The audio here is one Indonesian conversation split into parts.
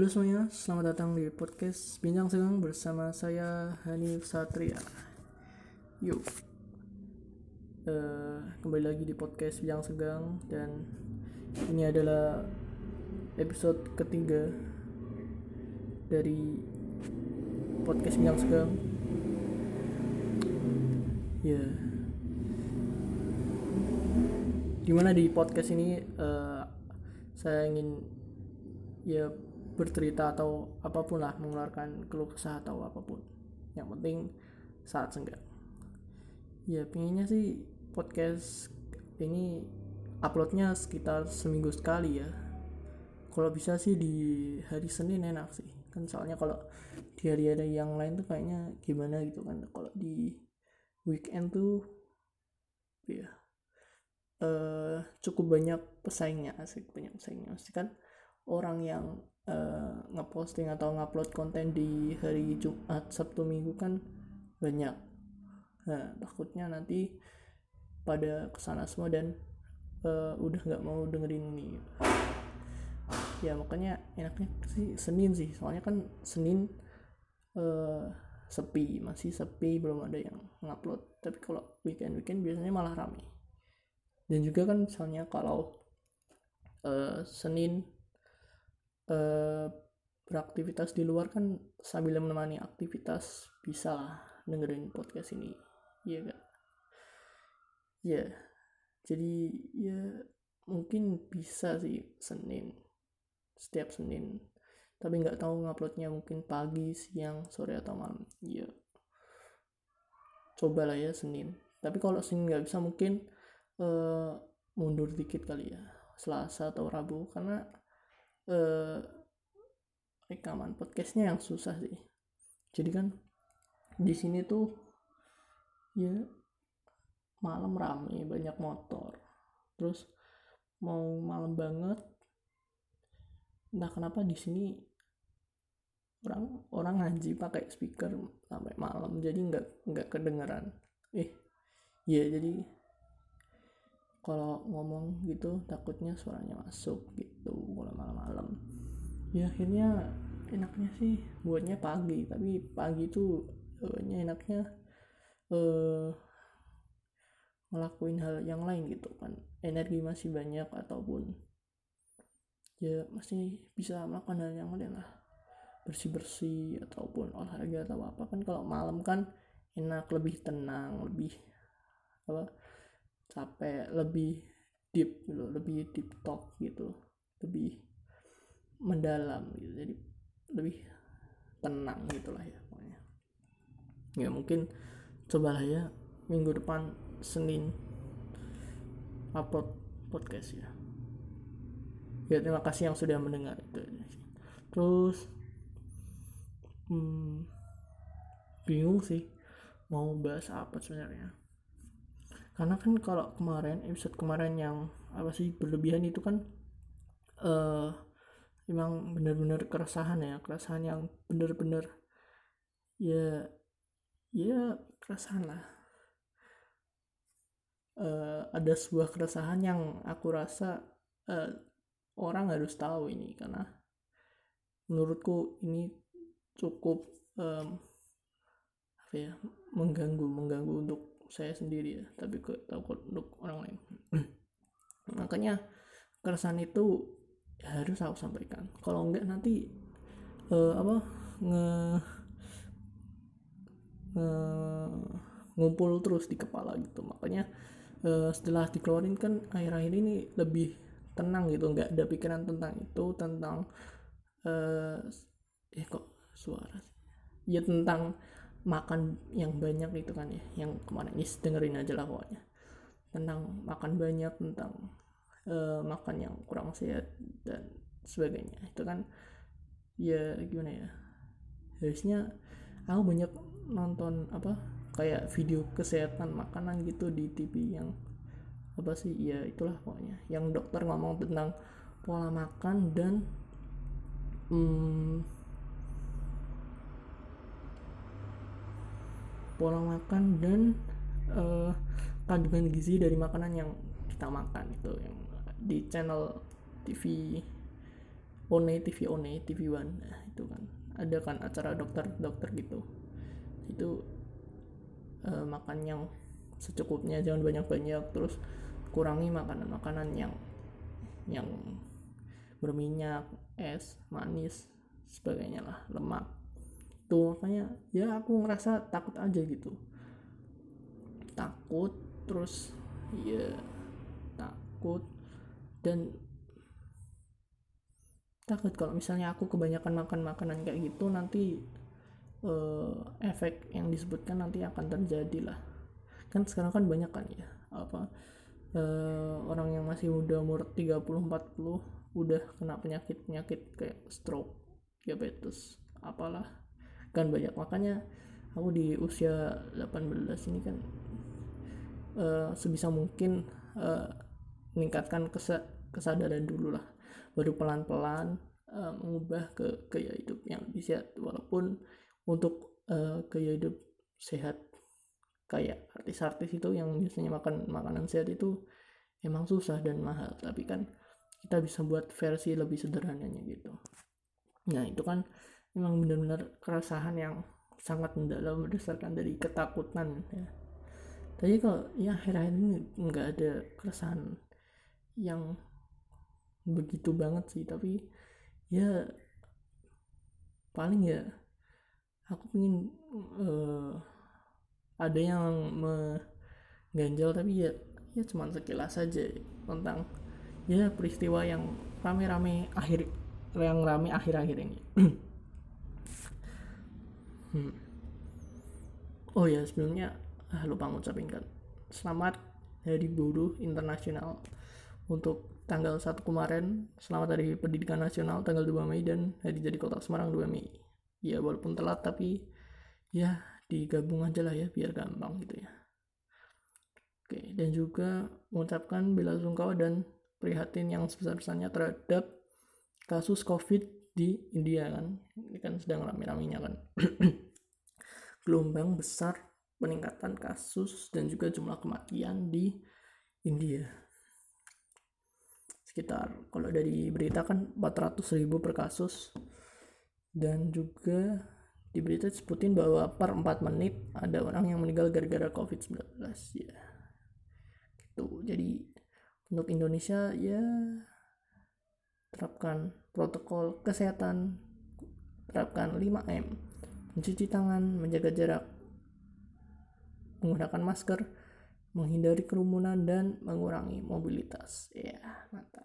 Halo semuanya, selamat datang di podcast Bincang Segang bersama saya Hanif Satria. Yuk, Eh, kembali lagi di podcast Bincang Segang dan ini adalah episode ketiga dari podcast Bincang Segang. Ya, di mana di podcast ini eh, saya ingin ya bercerita atau apa pun lah mengeluarkan keluh kesah atau apa pun. Yang penting saat senggang ya pengennya sih podcast ini uploadnya sekitar seminggu sekali ya. Kalau bisa sih di hari Senin enak sih. Kan soalnya kalau di hari-hari yang lain tuh kayaknya gimana gitu kan. Kalau di weekend tuh ya eh cukup banyak pesaingnya asik banyak pesaingnya. Pasti kan orang yang eh, ngeposting atau ngupload konten di hari Jumat Sabtu Minggu kan banyak. Nah takutnya nanti pada ke sana semua dan eh, udah nggak mau dengerin ini. Ya makanya enaknya sih Senin sih. Soalnya kan Senin eh, sepi. Masih sepi belum ada yang ngupload. Tapi kalau weekend weekend biasanya malah rame. Dan juga kan misalnya kalau eh, Senin eh, beraktivitas di luar kan sambil menemani aktivitas bisa lah dengerin podcast ini. Iya kan ya jadi ya mungkin bisa sih Senin setiap Senin. Tapi nggak tahu nguploadnya mungkin pagi siang sore atau malam. Ya cobalah ya Senin. Tapi kalau Senin nggak bisa mungkin eh, mundur dikit kali ya. Selasa atau Rabu. Karena eh, rekaman podcastnya yang susah sih. Jadi kan di sini tuh ya malam rame banyak motor. Terus mau malam banget entah kenapa di sini orang orang ngaji pakai speaker sampai malam. Jadi nggak nggak kedengeran. Eh ya jadi kalau ngomong gitu takutnya suaranya masuk gitu kalau malam-malam. Ya akhirnya enaknya sih buatnya pagi tapi pagi itu eh, enaknya eh ngelakuin hal yang lain gitu kan. Energi masih banyak ataupun ya masih bisa melakukan hal yang lain lah. Bersih bersih ataupun olahraga atau apa kan. Kalau malam kan enak lebih tenang lebih apa capek lebih deep gitu lebih deep talk gitu lebih mendalam gitu jadi lebih tenang gitulah ya pokoknya. Ya mungkin cobalah ya minggu depan Senin upload podcast ya. Ya terima kasih yang sudah mendengar itu terus hmm, bingung sih mau bahas apa sebenarnya karena kan kalau kemarin episode kemarin yang apa sih berlebihan itu kan eh emang bener-bener keresahan ya keresahan yang bener-bener ya ya keresahan lah. Eh, ada sebuah keresahan yang aku rasa eh, orang harus tahu ini karena menurutku ini cukup em, apa ya mengganggu mengganggu untuk saya sendiri ya tapi ke takut untuk orang lain. Makanya keresahan itu harus aku sampaikan. Kalau enggak nanti eh, apa nge, nge- ngumpul terus di kepala gitu. Makanya eh, setelah dikeluarin kan akhir-akhir ini lebih tenang gitu. Nggak ada pikiran tentang itu tentang eh eh kok suara ya tentang makan yang banyak itu kan ya yang kemarin. Is dengerin aja lah pokoknya. Tentang makan banyak tentang eh, makan yang kurang sehat dan sebagainya. Itu kan ya gimana ya harusnya aku banyak nonton apa kayak video kesehatan makanan gitu di TV yang apa sih ya itulah pokoknya. Yang dokter ngomong tentang pola makan dan hmm, pola makan dan eh, kandungan gizi dari makanan yang kita makan itu yang di channel TV One TV One TV One nah, itu kan. Ada kan acara dokter dokter gitu. Itu uh, makan yang secukupnya jangan banyak banyak terus kurangi makanan makanan yang yang berminyak es manis sebagainya lah lemak tuh makanya ya aku ngerasa takut aja gitu. Takut terus ya takut dan takut kalau misalnya aku kebanyakan makan makanan kayak gitu nanti uh, efek yang disebutkan nanti akan terjadi lah. Kan sekarang kan banyak kan ya apa uh, orang yang masih muda umur 30 40 udah kena penyakit penyakit kayak stroke diabetes apalah kan banyak. Makanya aku di usia 18 ini kan uh, sebisa mungkin uh, meningkatkan kesadaran dulu lah. Baru pelan-pelan uh, mengubah ke gaya hidup yang lebih sehat. Walaupun untuk uh, gaya hidup sehat kayak artis-artis itu yang biasanya makan makanan sehat itu emang susah dan mahal. Tapi kan kita bisa buat versi lebih sederhananya gitu. Nah itu kan memang benar-benar keresahan yang sangat mendalam berdasarkan dari ketakutan ya. Tapi kalau ya akhir-akhir ini nggak ada keresahan yang begitu banget sih. Tapi ya paling ya aku ingin uh, ada yang mengganjal tapi ya ya cuma sekilas saja tentang ya peristiwa yang rame-rame akhir yang rame akhir-akhir ini hmm. oh ya sebelumnya ah, lupa ngucapin kan. Selamat hari buruh internasional. Untuk tanggal 1 kemarin selamat hari pendidikan nasional tanggal 2 Mei dan hari jadi kota Semarang 2 Mei. Ya walaupun telat tapi ya digabung aja lah ya biar gampang gitu ya. Oke dan juga mengucapkan bela sungkawa dan prihatin yang sebesar-besarnya terhadap kasus covid di India kan. Ini kan sedang rame-ramenya kan. Gelombang besar peningkatan kasus dan juga jumlah kematian di India. Sekitar kalau dari berita kan 400 ribu per kasus. Dan juga di berita disebutin bahwa per 4 menit ada orang yang meninggal gara-gara covid-19 ya. Gitu. Jadi untuk Indonesia ya terapkan protokol kesehatan. Terapkan 5M mencuci tangan menjaga jarak menggunakan masker menghindari kerumunan dan mengurangi mobilitas. Ya mantap.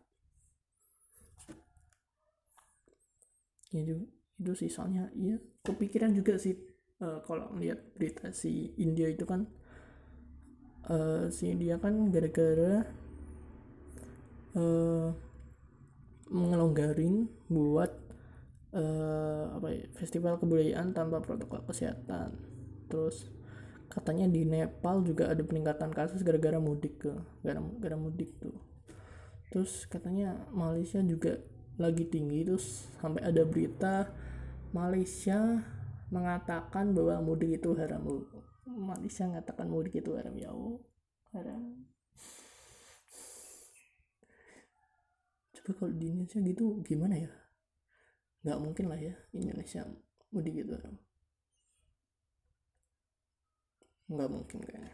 Ya itu, itu sih soalnya ya kepikiran juga sih uh, kalau melihat berita si India itu kan. Uh, si India kan gara-gara uh, mengelonggarin buat uh, apa ya festival kebudayaan tanpa protokol kesehatan. Terus katanya di Nepal juga ada peningkatan kasus gara-gara mudik ke gara-gara mudik tuh. Terus katanya Malaysia juga lagi tinggi terus sampai ada berita Malaysia mengatakan bahwa mudik itu haram. Malaysia mengatakan mudik itu haram. Ya Allah haram coba kalau di Indonesia gitu gimana ya? Nggak mungkin lah ya Indonesia mudik itu haram nggak mungkin kayaknya.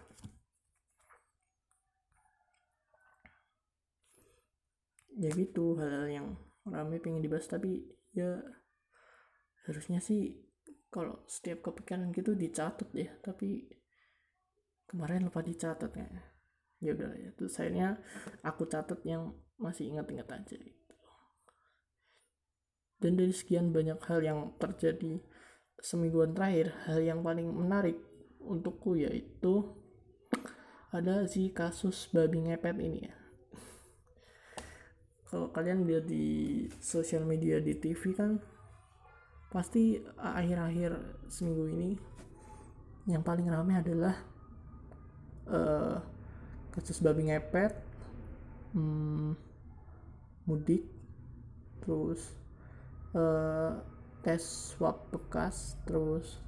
Ya gitu hal-hal yang rame pengen dibahas tapi ya harusnya sih kalau setiap kepikiran gitu dicatat ya. Tapi kemarin lupa dicatat kayaknya. Ya udah ya terus sayangnya aku catat yang masih ingat-ingat aja gitu. Dan dari sekian banyak hal yang terjadi semingguan terakhir hal yang paling menarik untukku yaitu ada si kasus babi ngepet ini ya. Kalau kalian lihat di sosial media di TV kan pasti akhir-akhir seminggu ini yang paling ramai adalah uh, kasus babi ngepet hmm, mudik terus uh, tes swab bekas terus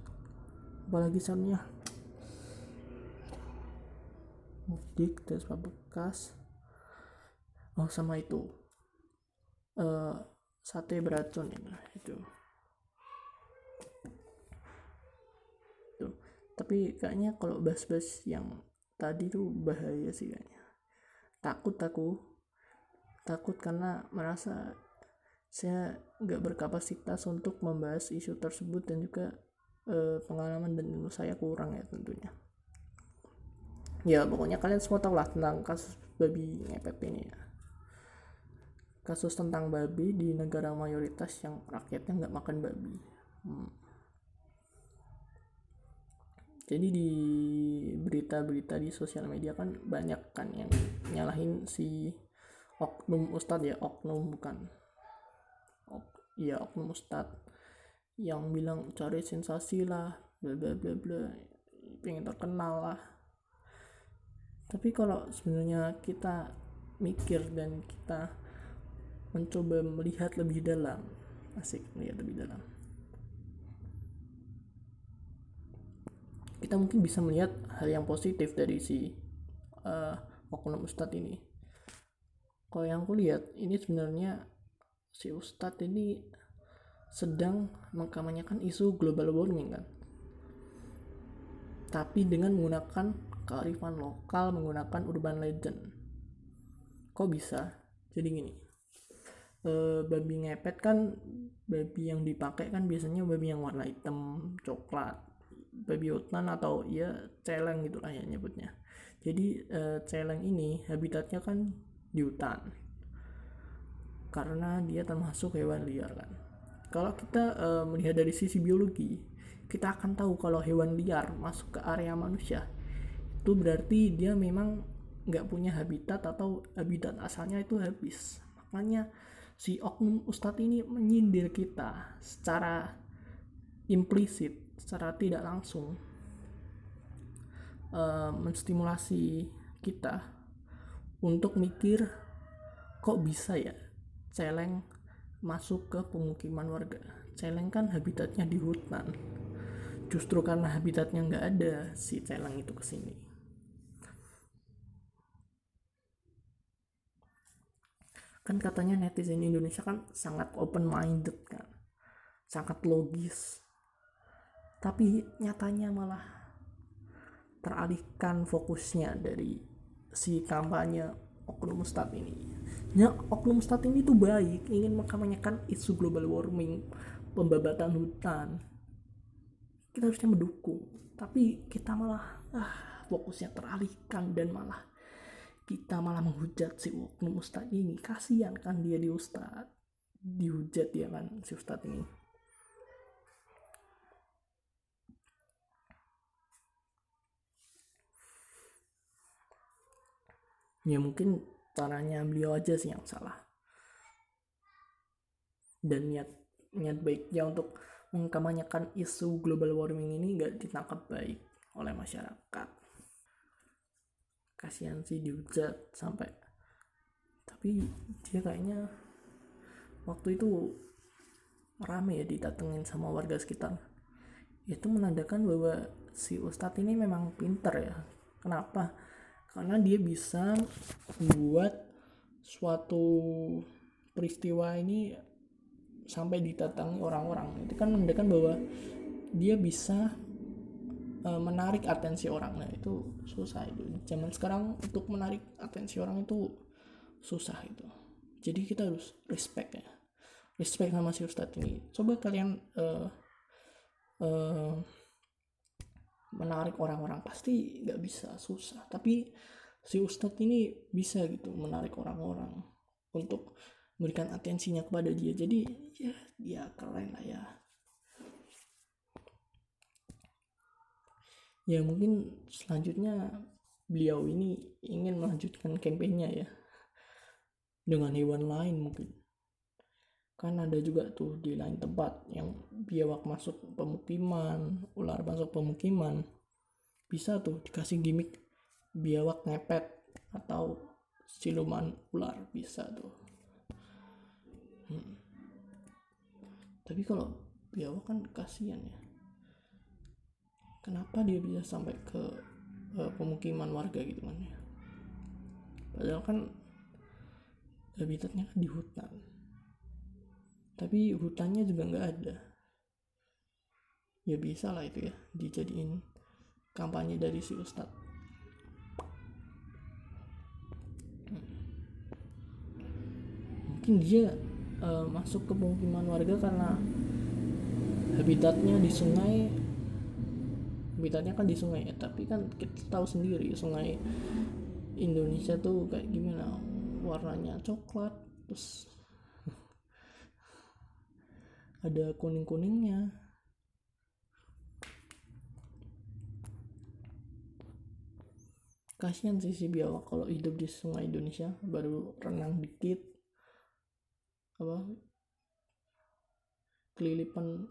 apalagi soalnya mudik swab bekas. Oh sama itu. Uh, sate beracun itu. Itu tapi kayaknya kalau bas-bas yang tadi tuh bahaya sih kayaknya. Takut aku takut karena merasa saya nggak berkapasitas untuk membahas isu tersebut dan juga eh, pengalaman dan ilmu saya kurang ya tentunya. Ya pokoknya kalian semua tahu lah tentang kasus babi ngepet ini ya. Kasus tentang babi di negara mayoritas yang rakyatnya nggak makan babi. Hmm. jadi di berita-berita di sosial media kan banyak kan yang nyalahin si oknum ustadz ya oknum bukan. Ok, iya oknum ustadz yang bilang cari sensasi lah bla bla bla bla. Pengen terkenal lah. Tapi kalau sebenarnya kita mikir dan kita mencoba melihat lebih dalam. Asik melihat lebih dalam. Kita mungkin bisa melihat hal yang positif dari si uh, oknum ustadz ini kalau yang aku lihat ini sebenarnya si ustadz ini sedang mengkampanyekan isu global warming kan? Tapi dengan menggunakan kearifan lokal menggunakan urban legend. Kok bisa? Jadi gini uh, babi ngepet kan babi yang dipakai kan biasanya babi yang warna hitam coklat babi hutan atau ya celeng gitu lah ya nyebutnya. Jadi uh, celeng ini habitatnya kan di hutan karena dia termasuk hewan liar kan. Kalau kita uh, melihat dari sisi biologi kita akan tahu kalau hewan liar masuk ke area manusia. Itu berarti dia memang nggak punya habitat atau habitat asalnya itu habis. Makanya si oknum ustadz ini menyindir kita secara implisit secara tidak langsung uh, menstimulasi kita untuk mikir kok bisa ya celeng masuk ke pemukiman warga? Celeng kan habitatnya di hutan. Justru karena habitatnya nggak ada si celeng itu ke sini kan katanya netizen Indonesia kan sangat open minded kan sangat logis. Tapi nyatanya malah teralihkan fokusnya dari si kampanye oknum ustad ini. Ya oknum ustad ini tuh baik ingin mengkampanyekan isu global warming pembabatan hutan. Kita harusnya mendukung tapi kita malah ah, fokusnya teralihkan dan malah kita malah menghujat si oknum ustad ini. Kasihan kan dia di ustad dihujat dia kan si ustad ini ya mungkin caranya beliau aja sih yang salah. Dan niat niat baiknya untuk mengkampanyekan isu global warming ini gak ditangkap baik oleh masyarakat. Kasihan sih dihujat sampai. Tapi dia kayaknya waktu itu rame ya didatengin sama warga sekitar. Itu menandakan bahwa si ustadz ini memang pinter ya. Kenapa karena dia bisa membuat suatu peristiwa ini sampai didatangi orang-orang. Itu kan menandakan bahwa dia bisa E, menarik atensi orang. Nah itu susah itu. Zaman sekarang untuk menarik atensi orang itu susah itu. Jadi kita harus respect ya. Respect sama si ustadz ini. Coba kalian uh, uh, menarik orang-orang pasti nggak bisa susah. Tapi si ustadz ini bisa gitu menarik orang-orang untuk memberikan atensinya kepada dia. Jadi ya dia keren lah ya. Ya mungkin selanjutnya beliau ini ingin melanjutkan kampanyenya ya. Dengan hewan lain mungkin kan ada juga tuh di lain tempat yang biawak masuk pemukiman ular masuk pemukiman. Bisa tuh dikasih gimmick biawak ngepet atau siluman ular bisa tuh. Hmm. tapi kalau biawak kan kasihan ya. Kenapa dia bisa sampai ke uh, pemukiman warga gitu kan ya? Padahal kan habitatnya kan di hutan tapi hutannya juga nggak ada. Ya bisa lah itu ya dijadiin kampanye dari si ustad mungkin dia uh, masuk ke pemukiman warga karena habitatnya di sungai. Habitatnya kan di sungai ya tapi kan kita tahu sendiri sungai Indonesia tuh kayak gimana warnanya coklat terus ada kuning kuningnya kasihan sih si biawak kalau hidup di sungai Indonesia baru renang dikit apa kelilipan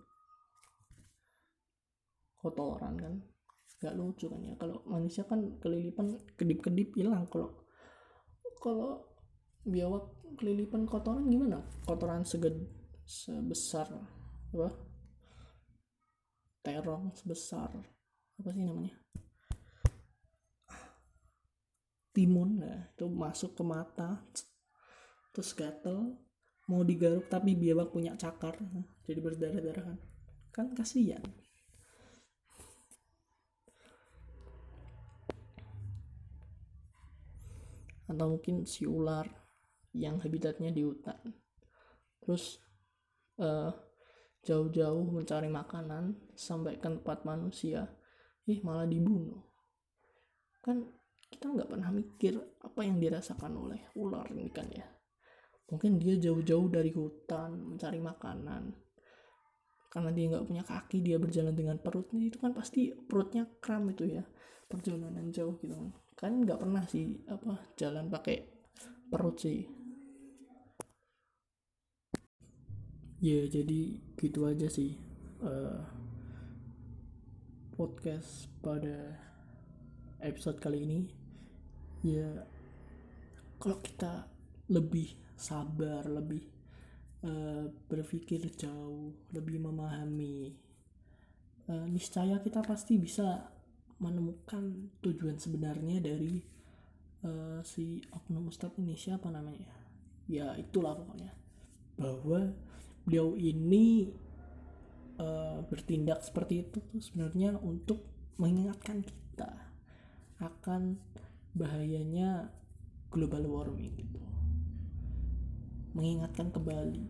kotoran kan. Nggak lucu kan ya kalau manusia kan kelilipan kedip-kedip hilang kalau kalau biawak kelilipan kotoran gimana? Kotoran seged sebesar apa? Terong sebesar apa sih namanya? Timun nah itu masuk ke mata terus gatel mau digaruk tapi biawak punya cakar jadi berdarah-darah kan. Kan kasihan. Atau mungkin si ular yang habitatnya di hutan. Terus uh, jauh-jauh mencari makanan sampai ke tempat manusia ih malah dibunuh. Kan kita nggak pernah mikir apa yang dirasakan oleh ular ini kan ya. Mungkin dia jauh-jauh dari hutan mencari makanan. Karena dia nggak punya kaki dia berjalan dengan perutnya itu kan pasti perutnya kram itu ya. Perjalanan jauh gitu kan nggak pernah sih apa jalan pakai perut sih ya jadi gitu aja sih uh, podcast pada episode kali ini. Ya kalau kita lebih sabar lebih uh, berpikir jauh lebih memahami uh, niscaya kita pasti bisa menemukan tujuan sebenarnya dari uh, si oknum ustadz ini. Siapa namanya? Ya itulah pokoknya. Bahwa beliau ini uh, bertindak seperti itu tuh sebenarnya untuk mengingatkan kita akan bahayanya global warming gitu. Mengingatkan kembali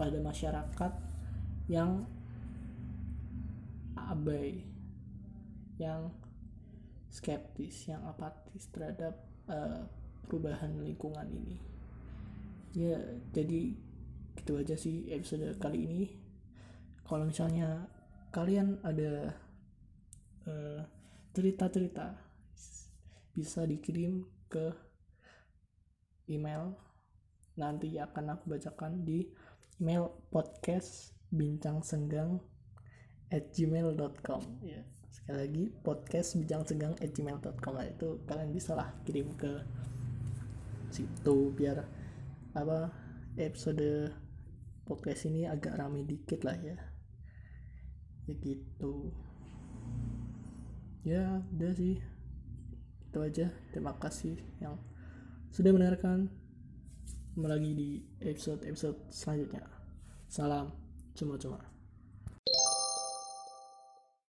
pada masyarakat yang abai yang skeptis yang apatis terhadap uh, perubahan lingkungan ini. Ya jadi gitu aja sih episode kali ini. Kalau misalnya kalian ada uh, cerita-cerita bisa dikirim ke email. Nanti akan aku bacakan di email podcast bincang senggang at gmail.com ya sekali lagi podcast bincang senggang at gmail.com lah itu kalian bisa lah kirim ke situ biar apa episode podcast ini agak rame dikit lah ya. Ya gitu. Ya udah sih. Itu aja. Terima kasih yang sudah mendengarkan. Lagi di episode episode selanjutnya. Salam cuma-cuma